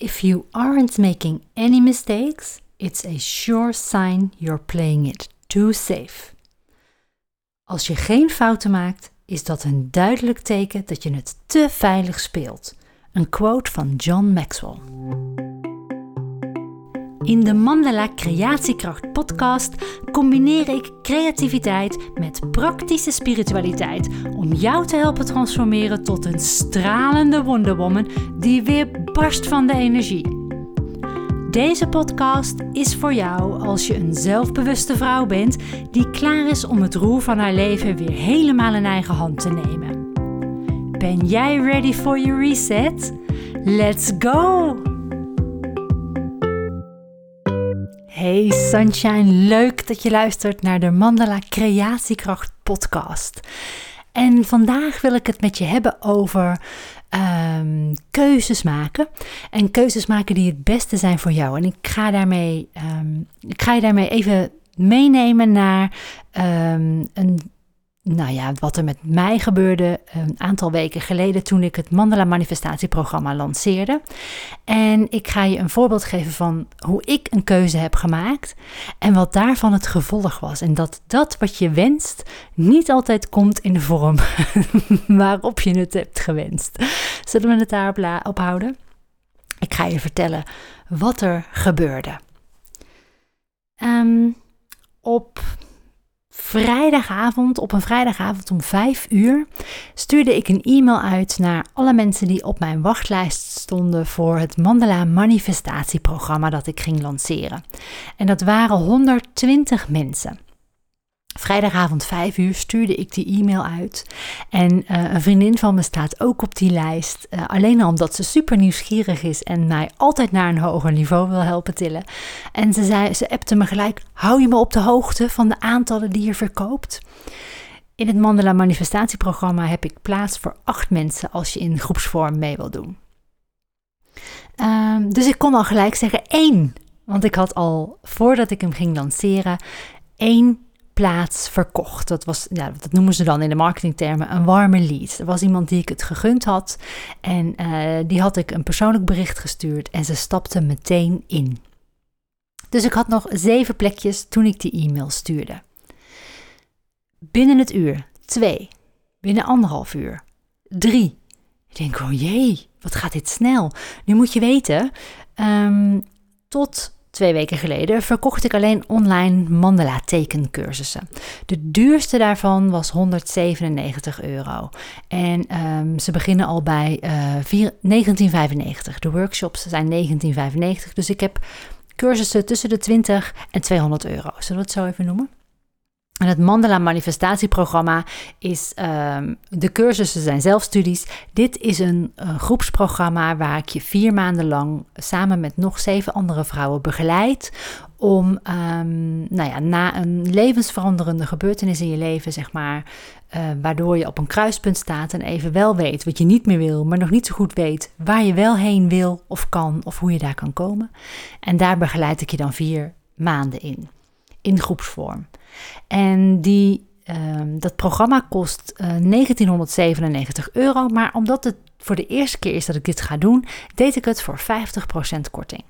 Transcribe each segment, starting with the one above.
If you aren't making any mistakes, it's a sure sign you're playing it too safe. Als je geen fouten maakt, is dat een duidelijk teken dat je het te veilig speelt. Een quote van John Maxwell. In de Mandala Creatiekracht podcast combineer ik creativiteit met praktische spiritualiteit om jou te helpen transformeren tot een stralende wonderwoman die weer barst van de energie. Deze podcast is voor jou als je een zelfbewuste vrouw bent die klaar is om het roer van haar leven weer helemaal in eigen hand te nemen. Ben jij ready for your reset? Let's go! Hey Sunshine, leuk dat je luistert naar de Mandala Creatiekracht podcast. En vandaag wil ik het met je hebben over um, keuzes maken. En keuzes maken die het beste zijn voor jou. En ik ga, daarmee, um, ik ga je daarmee even meenemen naar um, een nou ja, wat er met mij gebeurde een aantal weken geleden toen ik het Mandala Manifestatieprogramma lanceerde. En ik ga je een voorbeeld geven van hoe ik een keuze heb gemaakt en wat daarvan het gevolg was. En dat dat wat je wenst niet altijd komt in de vorm waarop je het hebt gewenst. Zullen we het daarop op houden? Ik ga je vertellen wat er gebeurde. Um, op vrijdagavond, op een vrijdagavond om 5 uur, stuurde ik een e-mail uit naar alle mensen die op mijn wachtlijst stonden voor het Mandala Manifestatieprogramma dat ik ging lanceren. En dat waren 120 mensen. Vrijdagavond 5 uur stuurde ik die e-mail uit. En uh, een vriendin van me staat ook op die lijst. Uh, alleen al omdat ze super nieuwsgierig is en mij altijd naar een hoger niveau wil helpen tillen. En ze, zei, ze appte me gelijk: hou je me op de hoogte van de aantallen die je verkoopt? In het Mandela Manifestatieprogramma heb ik plaats voor acht mensen als je in groepsvorm mee wil doen. Uh, dus ik kon al gelijk zeggen één. Want ik had al voordat ik hem ging lanceren één plaats verkocht. Dat, was, ja, dat noemen ze dan in de marketingtermen een warme lead. Er was iemand die ik het gegund had en uh, die had ik een persoonlijk bericht gestuurd en ze stapte meteen in. Dus ik had nog zeven plekjes toen ik die e-mail stuurde. Binnen het uur, twee. Binnen anderhalf uur, drie. Ik denk, oh jee, wat gaat dit snel. Nu moet je weten, um, tot twee weken geleden verkocht ik alleen online mandala tekencursussen. De duurste daarvan was 197 euro. En um, ze beginnen al bij uh, 4, 1995. De workshops zijn 1995. Dus ik heb cursussen tussen de 20 en 200 euro. Zullen we het zo even noemen? En het Mandala Manifestatieprogramma is, um, de cursussen zijn zelfstudies. Dit is een, een, groepsprogramma waar ik je vier maanden lang samen met nog zeven andere vrouwen begeleid. Om, um, nou ja, na een levensveranderende gebeurtenis in je leven, zeg maar, uh, waardoor je op een kruispunt staat en even wel weet wat je niet meer wil, maar nog niet zo goed weet waar je wel heen wil of kan of hoe je daar kan komen. En daar begeleid ik je dan vier maanden in, in groepsvorm. En die, um, dat programma kost uh, eh, 1997 euro. Maar omdat het voor de eerste keer is dat ik dit ga doen, deed ik het voor 50% korting.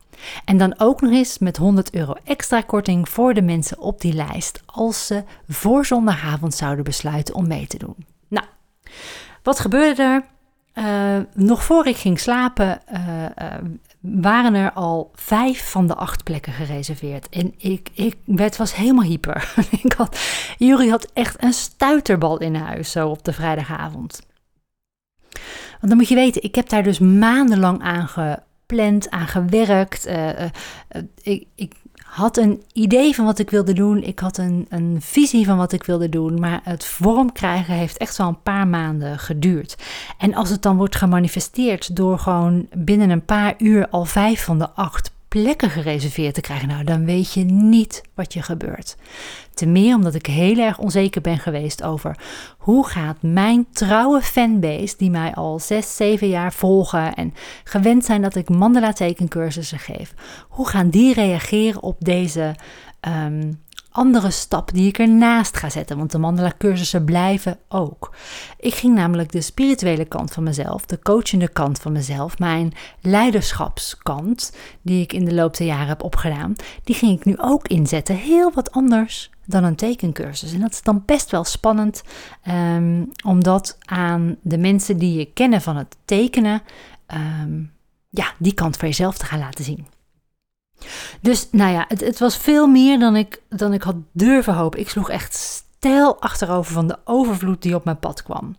En dan ook nog eens met 100 euro extra korting voor de mensen op die lijst als ze voor zondagavond zouden besluiten om mee te doen. Nou, wat gebeurde er? Uh, nog voor ik ging slapen, uh, waren er al vijf van de acht plekken gereserveerd. En ik, ik werd, was helemaal hyper. ik had, Jury had echt een stuiterbal in huis, zo op de vrijdagavond. Want dan moet je weten, ik heb daar dus maandenlang aan gepland, aan gewerkt. Uh, uh, ik, ik had een idee van wat ik wilde doen. Ik had een, een visie van wat ik wilde doen. Maar het vorm krijgen heeft echt wel een paar maanden geduurd. En als het dan wordt gemanifesteerd door gewoon binnen een paar uur al vijf van de acht plekken gereserveerd te krijgen, nou dan weet je niet wat je gebeurt. Ten meer omdat ik heel erg onzeker ben geweest over hoe gaat mijn trouwe fanbase, die mij al zes, zeven jaar volgen en gewend zijn dat ik mandala tekencursussen geef, hoe gaan die reageren op deze um, andere stap die ik ernaast ga zetten, want de mandala cursussen blijven ook. Ik ging namelijk de spirituele kant van mezelf, de coachende kant van mezelf, mijn leiderschapskant, die ik in de loop der jaren heb opgedaan, die ging ik nu ook inzetten. Heel wat anders dan een tekencursus. En dat is dan best wel spannend, um, om dat aan de mensen die je kennen van het tekenen, ehm, ja, die kant van jezelf te gaan laten zien. Dus nou ja, het, het was veel meer dan ik, dan ik had durven hopen. Ik sloeg echt stijl achterover van de overvloed die op mijn pad kwam.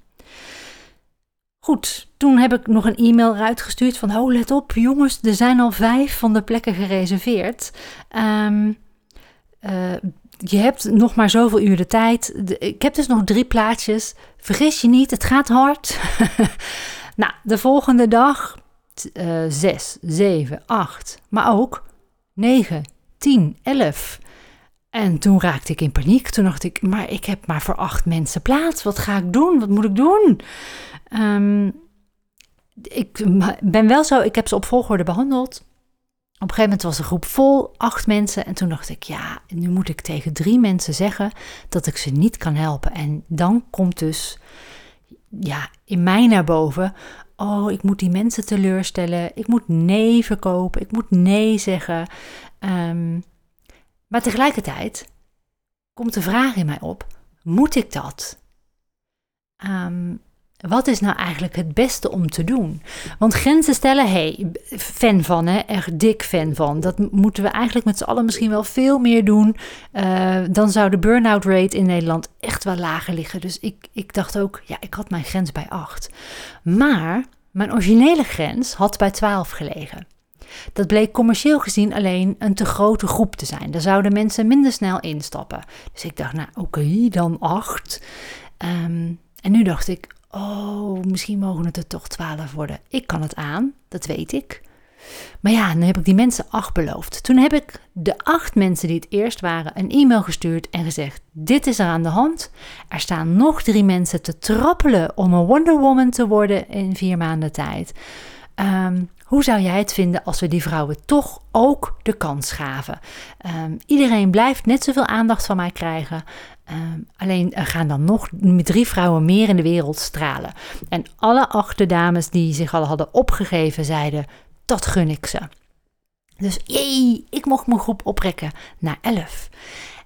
Goed, toen heb ik nog een e-mail eruit gestuurd van: Oh, let op, jongens, er zijn al vijf van de plekken gereserveerd. Um, je hebt nog maar zoveel uur de tijd. ik heb dus nog drie plaatjes. Vergis je niet, het gaat hard. nou, de volgende dag uh, zes, zeven, acht, maar ook 9, 10, 11. En toen raakte ik in paniek. Toen dacht ik, maar ik heb maar voor acht mensen plaats. Wat ga ik doen? Wat moet ik doen? Um, ik ben wel zo, ik heb ze op volgorde behandeld. Op een gegeven moment was de groep vol, acht mensen. En toen dacht ik, ja, nu moet ik tegen drie mensen zeggen dat ik ze niet kan helpen. En dan komt dus, ja, in mij naar boven. Oh, ik moet die mensen teleurstellen. Ik moet nee verkopen. Ik moet nee zeggen. Um, maar tegelijkertijd komt de vraag in mij op: moet ik dat? Um, wat is nou eigenlijk het beste om te doen? Want grenzen stellen, hey, fan van, hè, echt dik fan van. Dat moeten we eigenlijk met z'n allen misschien wel veel meer doen. Uh, dan zou de burn-out rate in Nederland echt wel lager liggen. Dus ik, ik dacht ook, ja, ik had mijn grens bij 8. Maar mijn originele grens had bij 12 gelegen. Dat bleek commercieel gezien alleen een te grote groep te zijn. Daar zouden mensen minder snel instappen. Dus ik dacht, nou oké, dan 8. Um, ehm, en nu dacht ik, Oh, misschien mogen het er toch twaalf worden. Ik kan het aan, dat weet ik. Maar ja, dan heb ik die mensen acht beloofd. Toen heb ik de acht mensen die het eerst waren een e-mail gestuurd en gezegd: Dit is er aan de hand. Er staan nog drie mensen te trappelen om een Wonder Woman te worden in vier maanden tijd. Um, hoe zou jij het vinden als we die vrouwen toch ook de kans gaven? Um, iedereen blijft net zoveel aandacht van mij krijgen. Um, alleen er gaan dan nog drie vrouwen meer in de wereld stralen. En alle acht dames die zich al hadden opgegeven zeiden: dat gun ik ze. Dus jee, ik mocht mijn groep oprekken naar elf.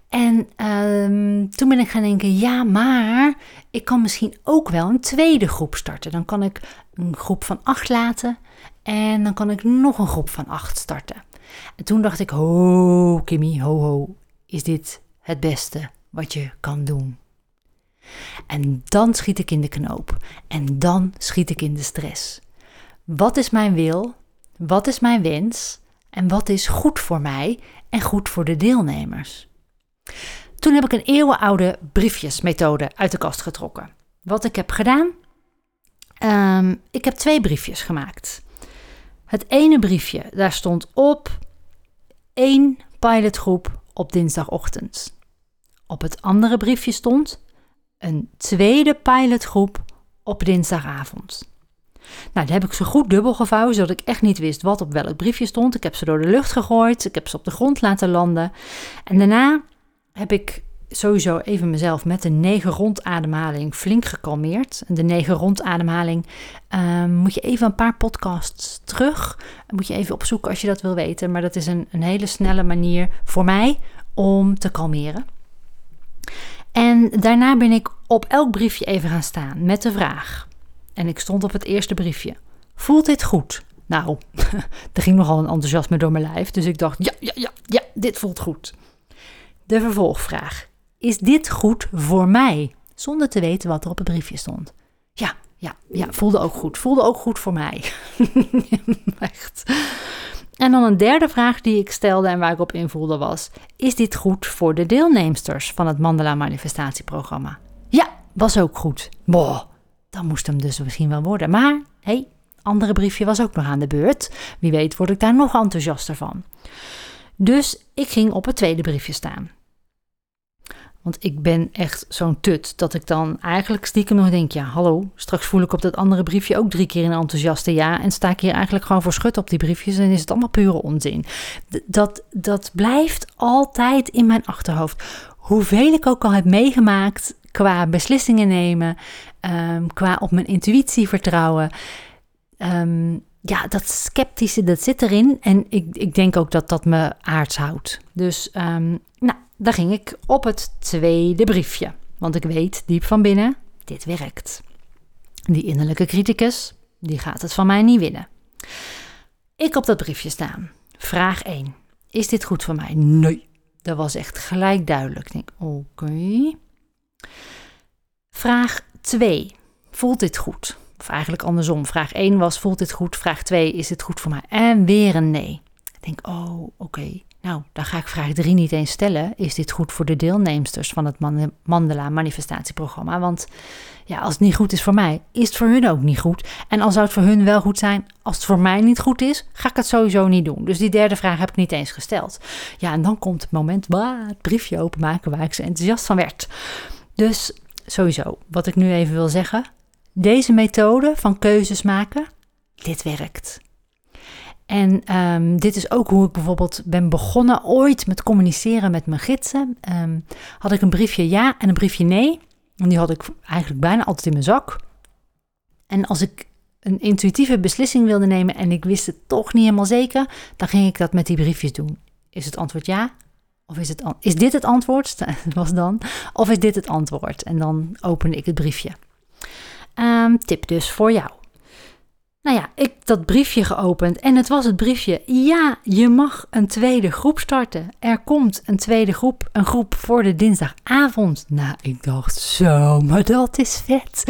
En um, toen ben ik gaan denken, ja, maar ik kan misschien ook wel een tweede groep starten. Dan kan ik een groep van acht laten en dan kan ik nog een groep van acht starten. En toen dacht ik, ho, Kimmy, ho, ho, is dit het beste wat je kan doen? En dan schiet ik in de knoop. En dan schiet ik in de stress. Wat is mijn wil? Wat is mijn wens? En wat is goed voor mij en goed voor de deelnemers? Toen heb ik een eeuwenoude briefjesmethode uit de kast getrokken. Wat ik heb gedaan? Um, ik heb twee briefjes gemaakt. Het ene briefje, daar stond op één pilotgroep op dinsdagochtend. Op het andere briefje stond een tweede pilotgroep op dinsdagavond. Nou, dat heb ik ze goed dubbel gevouwen, zodat ik echt niet wist wat op welk briefje stond. Ik heb ze door de lucht gegooid, ik heb ze op de grond laten landen. En daarna heb ik sowieso even mezelf met de negen rondademhaling flink gekalmeerd. De negen rondademhaling um, moet je even een paar podcasts terug. Moet je even opzoeken als je dat wil weten. Maar dat is een, een hele snelle manier voor mij om te kalmeren. En daarna ben ik op elk briefje even gaan staan met de vraag. En ik stond op het eerste briefje. Voelt dit goed? Nou, er ging nogal een enthousiasme door mijn lijf. Dus ik dacht, ja, ja, ja, ja, dit voelt goed. De vervolgvraag. Is dit goed voor mij? Zonder te weten wat er op het briefje stond. Ja, ja, ja, voelde ook goed. Voelde ook goed voor mij. Echt. En dan een derde vraag die ik stelde en waar ik op invoelde was: Is dit goed voor de deelnemsters van het Mandala Manifestatieprogramma? Ja, was ook goed. Boah, dan moest hem dus misschien wel worden. Maar, hey, andere briefje was ook nog aan de beurt. Wie weet word ik daar nog enthousiaster van. Dus ik ging op het tweede briefje staan. Want ik ben echt zo'n tut dat ik dan eigenlijk stiekem nog denk: ja, hallo, straks voel ik op dat andere briefje ook drie keer een enthousiaste ja. En sta ik hier eigenlijk gewoon voor schut op die briefjes en is het allemaal pure onzin. Dat, dat blijft altijd in mijn achterhoofd. Hoeveel ik ook al heb meegemaakt qua beslissingen nemen, um, qua op mijn intuïtie vertrouwen. Um, ja, dat sceptische, dat zit erin. En ik, ik denk ook dat dat me aards houdt. Dus um, nou, daar ging ik op het tweede briefje. Want ik weet diep van binnen, dit werkt. Die innerlijke criticus, die gaat het van mij niet winnen. Ik op dat briefje staan. Vraag 1. Is dit goed voor mij? Nee. Dat was echt gelijk duidelijk. Ik denk, oké. Vraag 2. Voelt dit goed? Of eigenlijk andersom. Vraag 1 was: voelt dit goed? Vraag 2: is dit goed voor mij? En weer een nee. Ik denk: oh, oké. Nou, dan ga ik vraag 3 niet eens stellen. Is dit goed voor de deelnemsters van het Mandela manifestatieprogramma? Want ja, als het niet goed is voor mij, is het voor hun ook niet goed. En al zou het voor hun wel goed zijn, als het voor mij niet goed is, ga ik het sowieso niet doen. Dus die derde vraag heb ik niet eens gesteld. Ja, en dan komt het moment, bah, het briefje openmaken waar ik zo enthousiast van werd. Dus sowieso, wat ik nu even wil zeggen, deze methode van keuzes maken, dit werkt. En um, dit is ook hoe ik bijvoorbeeld ben begonnen ooit met communiceren met mijn gidsen. Um, had ik een briefje ja en een briefje nee. En die had ik eigenlijk bijna altijd in mijn zak. En als ik een intuïtieve beslissing wilde nemen en ik wist het toch niet helemaal zeker, dan ging ik dat met die briefjes doen. Is het antwoord ja? Of is, het, is dit het antwoord? was dan. Of is dit het antwoord? En dan opende ik het briefje. Um, tip dus voor jou. Nou ja, ik dat briefje geopend en het was het briefje. Ja, je mag een tweede groep starten. Er komt een tweede groep, een groep voor de dinsdagavond. Nou, ik dacht zo, maar dat is vet.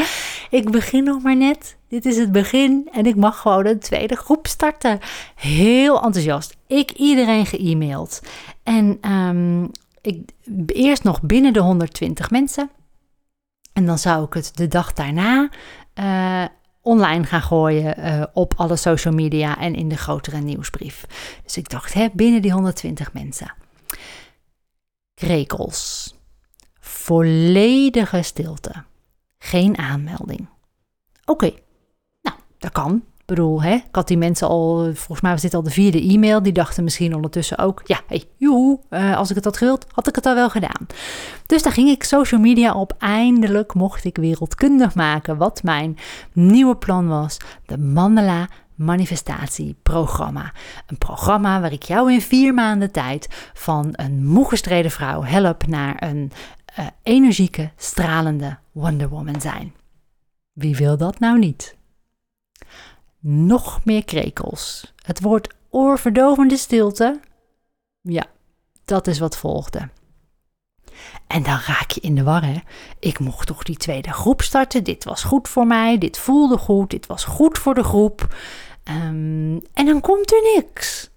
Ik begin nog maar net. Dit is het begin en ik mag gewoon een tweede groep starten. Heel enthousiast. Ik iedereen ge-mailed. En um, ik, eerst nog binnen de 120 mensen. En dan zou ik het de dag daarna uh, online gaan gooien uh, op alle social media en in de grotere nieuwsbrief. Dus ik dacht, hè, binnen die 120 mensen. Krekels. Volledige stilte. Geen aanmelding. Oké, nou, dat kan. Ik bedoel, hè, ik had die mensen al, volgens mij was dit al de vierde e-mail, die dachten misschien ondertussen ook, ja, hey, joehoe, uh, als ik het had gewild, had ik het al wel gedaan. Dus daar ging ik social media op. Eindelijk mocht ik wereldkundig maken wat mijn nieuwe plan was. De Mandela manifestatieprogramma. Een programma waar ik jou in vier maanden tijd van een moe gestreden vrouw help naar een uh, energieke, stralende Wonder Woman zijn. Wie wil dat nou niet? Nog meer krekels. Het woord oorverdovende stilte. Ja, dat is wat volgde. En dan raak je in de war, hè? Ik mocht toch die tweede groep starten. Dit was goed voor mij. Dit voelde goed. Dit was goed voor de groep. Um, en dan komt er niks.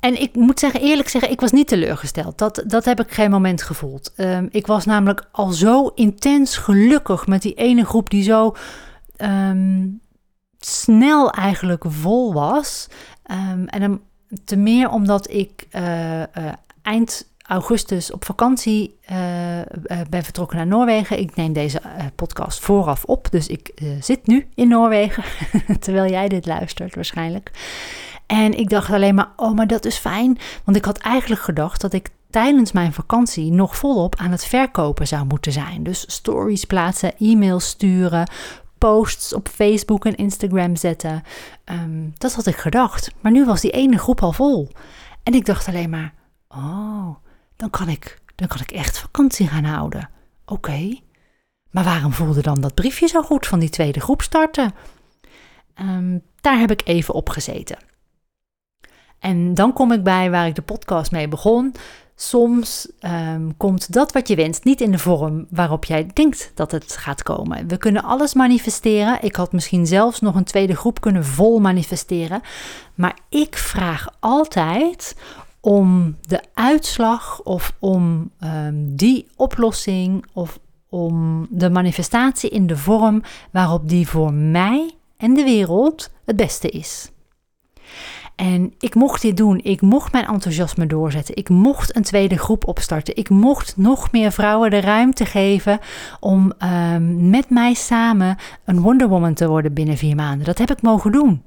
En ik moet zeggen, eerlijk zeggen, ik was niet teleurgesteld. Dat, dat heb ik geen moment gevoeld. Um, ik was namelijk al zo intens gelukkig met die ene groep die zo um, snel eigenlijk vol was. Um, en dan te meer omdat ik uh, uh, eind augustus op vakantie uh, ben vertrokken naar Noorwegen. Ik neem deze podcast vooraf op, dus ik zit nu in Noorwegen, terwijl jij dit luistert waarschijnlijk. En ik dacht alleen maar, oh, maar dat is fijn. Want ik had eigenlijk gedacht dat ik tijdens mijn vakantie nog volop aan het verkopen zou moeten zijn. Dus stories plaatsen, e-mails sturen, posts op Facebook en Instagram zetten. Um, dat had ik gedacht. Maar nu was die ene groep al vol. En ik dacht alleen maar: oh, dan kan ik, dan kan ik echt vakantie gaan houden. Oké. Maar waarom voelde dan dat briefje zo goed van die tweede groep starten? Um, daar heb ik even op gezeten. En dan kom ik bij waar ik de podcast mee begon. Soms um, komt dat wat je wenst niet in de vorm waarop jij denkt dat het gaat komen. We kunnen alles manifesteren. Ik had misschien zelfs nog een tweede groep kunnen vol manifesteren. Maar ik vraag altijd om de uitslag of om um, die oplossing of om de manifestatie in de vorm waarop die voor mij en de wereld het beste is. En ik mocht dit doen. Ik mocht mijn enthousiasme doorzetten. Ik mocht een tweede groep opstarten. Ik mocht nog meer vrouwen de ruimte geven om ehm, met mij samen een Wonder Woman te worden binnen vier maanden. Dat heb ik mogen doen.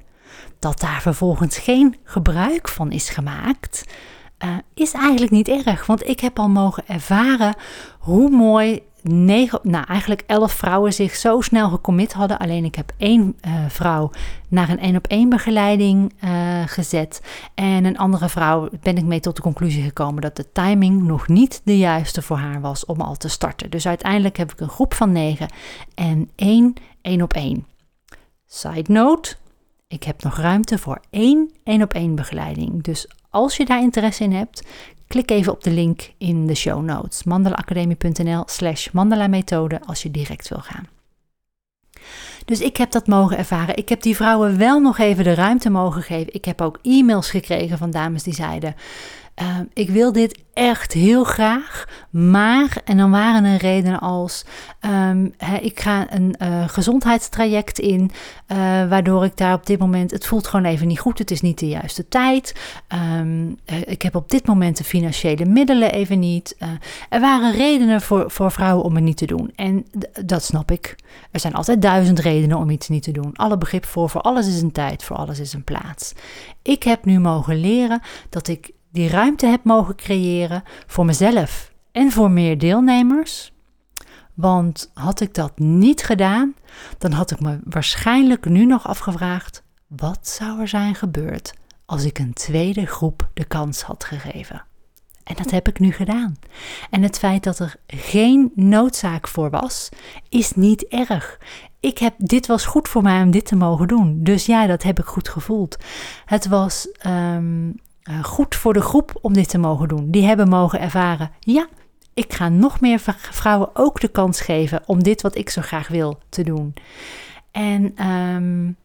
Dat daar vervolgens geen gebruik van is gemaakt, uh, is eigenlijk niet erg. Want ik heb al mogen ervaren hoe mooi negen, nou eigenlijk elf vrouwen zich zo snel gecommit hadden. Alleen ik heb één uh, vrouw naar een één op één begeleiding uh, gezet. En een andere vrouw ben ik mee tot de conclusie gekomen dat de timing nog niet de juiste voor haar was om al te starten. Dus uiteindelijk heb ik een groep van negen en één één op één. Side note, ik heb nog ruimte voor één één op één begeleiding. Dus als je daar interesse in hebt, klik even op de link in de show notes. mandalaacademie.nl slash mandala-methode als je direct wil gaan. Dus ik heb dat mogen ervaren. Ik heb die vrouwen wel nog even de ruimte mogen geven. Ik heb ook e-mails gekregen van dames die zeiden: Ehm, ik wil dit echt heel graag, maar, en dan waren er redenen als, um, ik ga een uh, gezondheidstraject in, uh, waardoor ik daar op dit moment, het voelt gewoon even niet goed, het is niet de juiste tijd, um, ik heb op dit moment de financiële middelen even niet. Er waren redenen voor, voor vrouwen om het niet te doen en dat snap ik. Er zijn altijd duizend redenen om iets niet te doen. Alle begrip voor, voor alles is een tijd, voor alles is een plaats. Ik heb nu mogen leren dat ik die ruimte heb mogen creëren voor mezelf en voor meer deelnemers. Want had ik dat niet gedaan, dan had ik me waarschijnlijk nu nog afgevraagd: wat zou er zijn gebeurd als ik een tweede groep de kans had gegeven? En dat heb ik nu gedaan. En het feit dat er geen noodzaak voor was, is niet erg. Ik heb, dit was goed voor mij om dit te mogen doen. Dus ja, dat heb ik goed gevoeld. Het was um, uh, goed voor de groep om dit te mogen doen. Die hebben mogen ervaren, ja, ik ga nog meer vrouwen ook de kans geven om dit wat ik zo graag wil te doen. En um,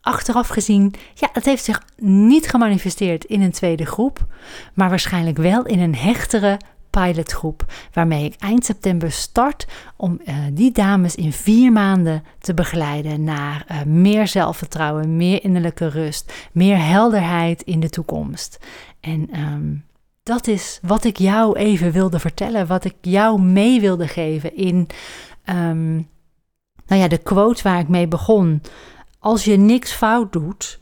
achteraf gezien, ja, het heeft zich niet gemanifesteerd in een tweede groep, maar waarschijnlijk wel in een hechtere pilotgroep, waarmee ik eind september start om uh, die dames in vier maanden te begeleiden naar uh, meer zelfvertrouwen, meer innerlijke rust, meer helderheid in de toekomst. En um, dat is wat ik jou even wilde vertellen, wat ik jou mee wilde geven in um, nou ja, de quote waar ik mee begon. Als je niks fout doet,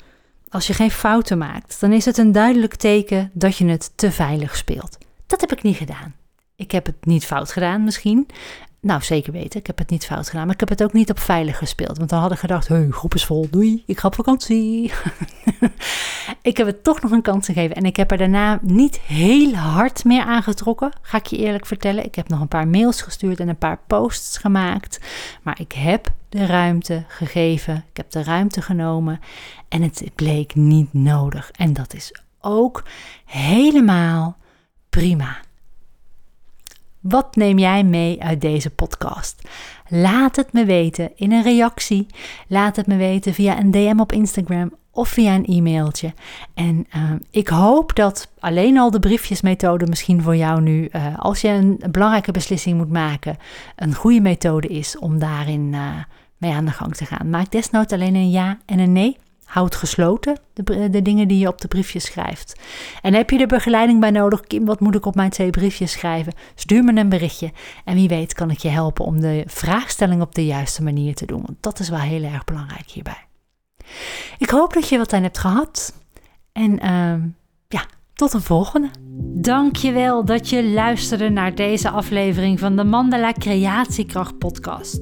als je geen fouten maakt, dan is het een duidelijk teken dat je het te veilig speelt. Dat heb ik niet gedaan. Ik heb het niet fout gedaan misschien. Nou, zeker weten, ik heb het niet fout gedaan. Maar ik heb het ook niet op veilig gespeeld. Want dan had ik gedacht, hey, groep is vol, doei, ik ga op vakantie. ik heb het toch nog een kans gegeven. En ik heb er daarna niet heel hard meer aangetrokken, ga ik je eerlijk vertellen. Ik heb nog een paar mails gestuurd en een paar posts gemaakt. Maar ik heb de ruimte gegeven. Ik heb de ruimte genomen. En het bleek niet nodig. En dat is ook helemaal prima. Wat neem jij mee uit deze podcast? Laat het me weten in een reactie. Laat het me weten via een DM op Instagram of via een e-mailtje. En uh, ik hoop dat alleen al de briefjesmethode misschien voor jou nu, uh, als je een belangrijke beslissing moet maken, een goede methode is om daarin uh, mee aan de gang te gaan. Maak desnoods alleen een ja en een nee. Houd gesloten de, de, dingen die je op de briefjes schrijft. En heb je er begeleiding bij nodig? Kim, wat moet ik op mijn twee briefjes schrijven? Stuur me een berichtje. En wie weet kan ik je helpen om de vraagstelling op de juiste manier te doen. Want dat is wel heel erg belangrijk hierbij. Ik hoop dat je wat aan hebt gehad. En uh, ja, tot een volgende. Dankjewel dat je luisterde naar deze aflevering van de Mandala Creatiekracht podcast.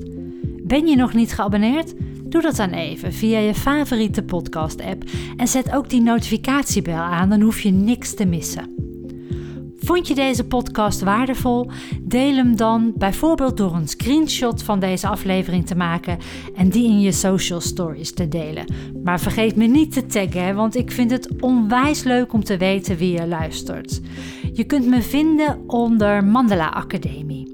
Ben je nog niet geabonneerd? Doe dat dan even via je favoriete podcast-app en zet ook die notificatiebel aan, dan hoef je niks te missen. Vond je deze podcast waardevol? Deel hem dan bijvoorbeeld door een screenshot van deze aflevering te maken en die in je social stories te delen. Maar vergeet me niet te taggen, want ik vind het onwijs leuk om te weten wie je luistert. Je kunt me vinden onder Mandela Academie.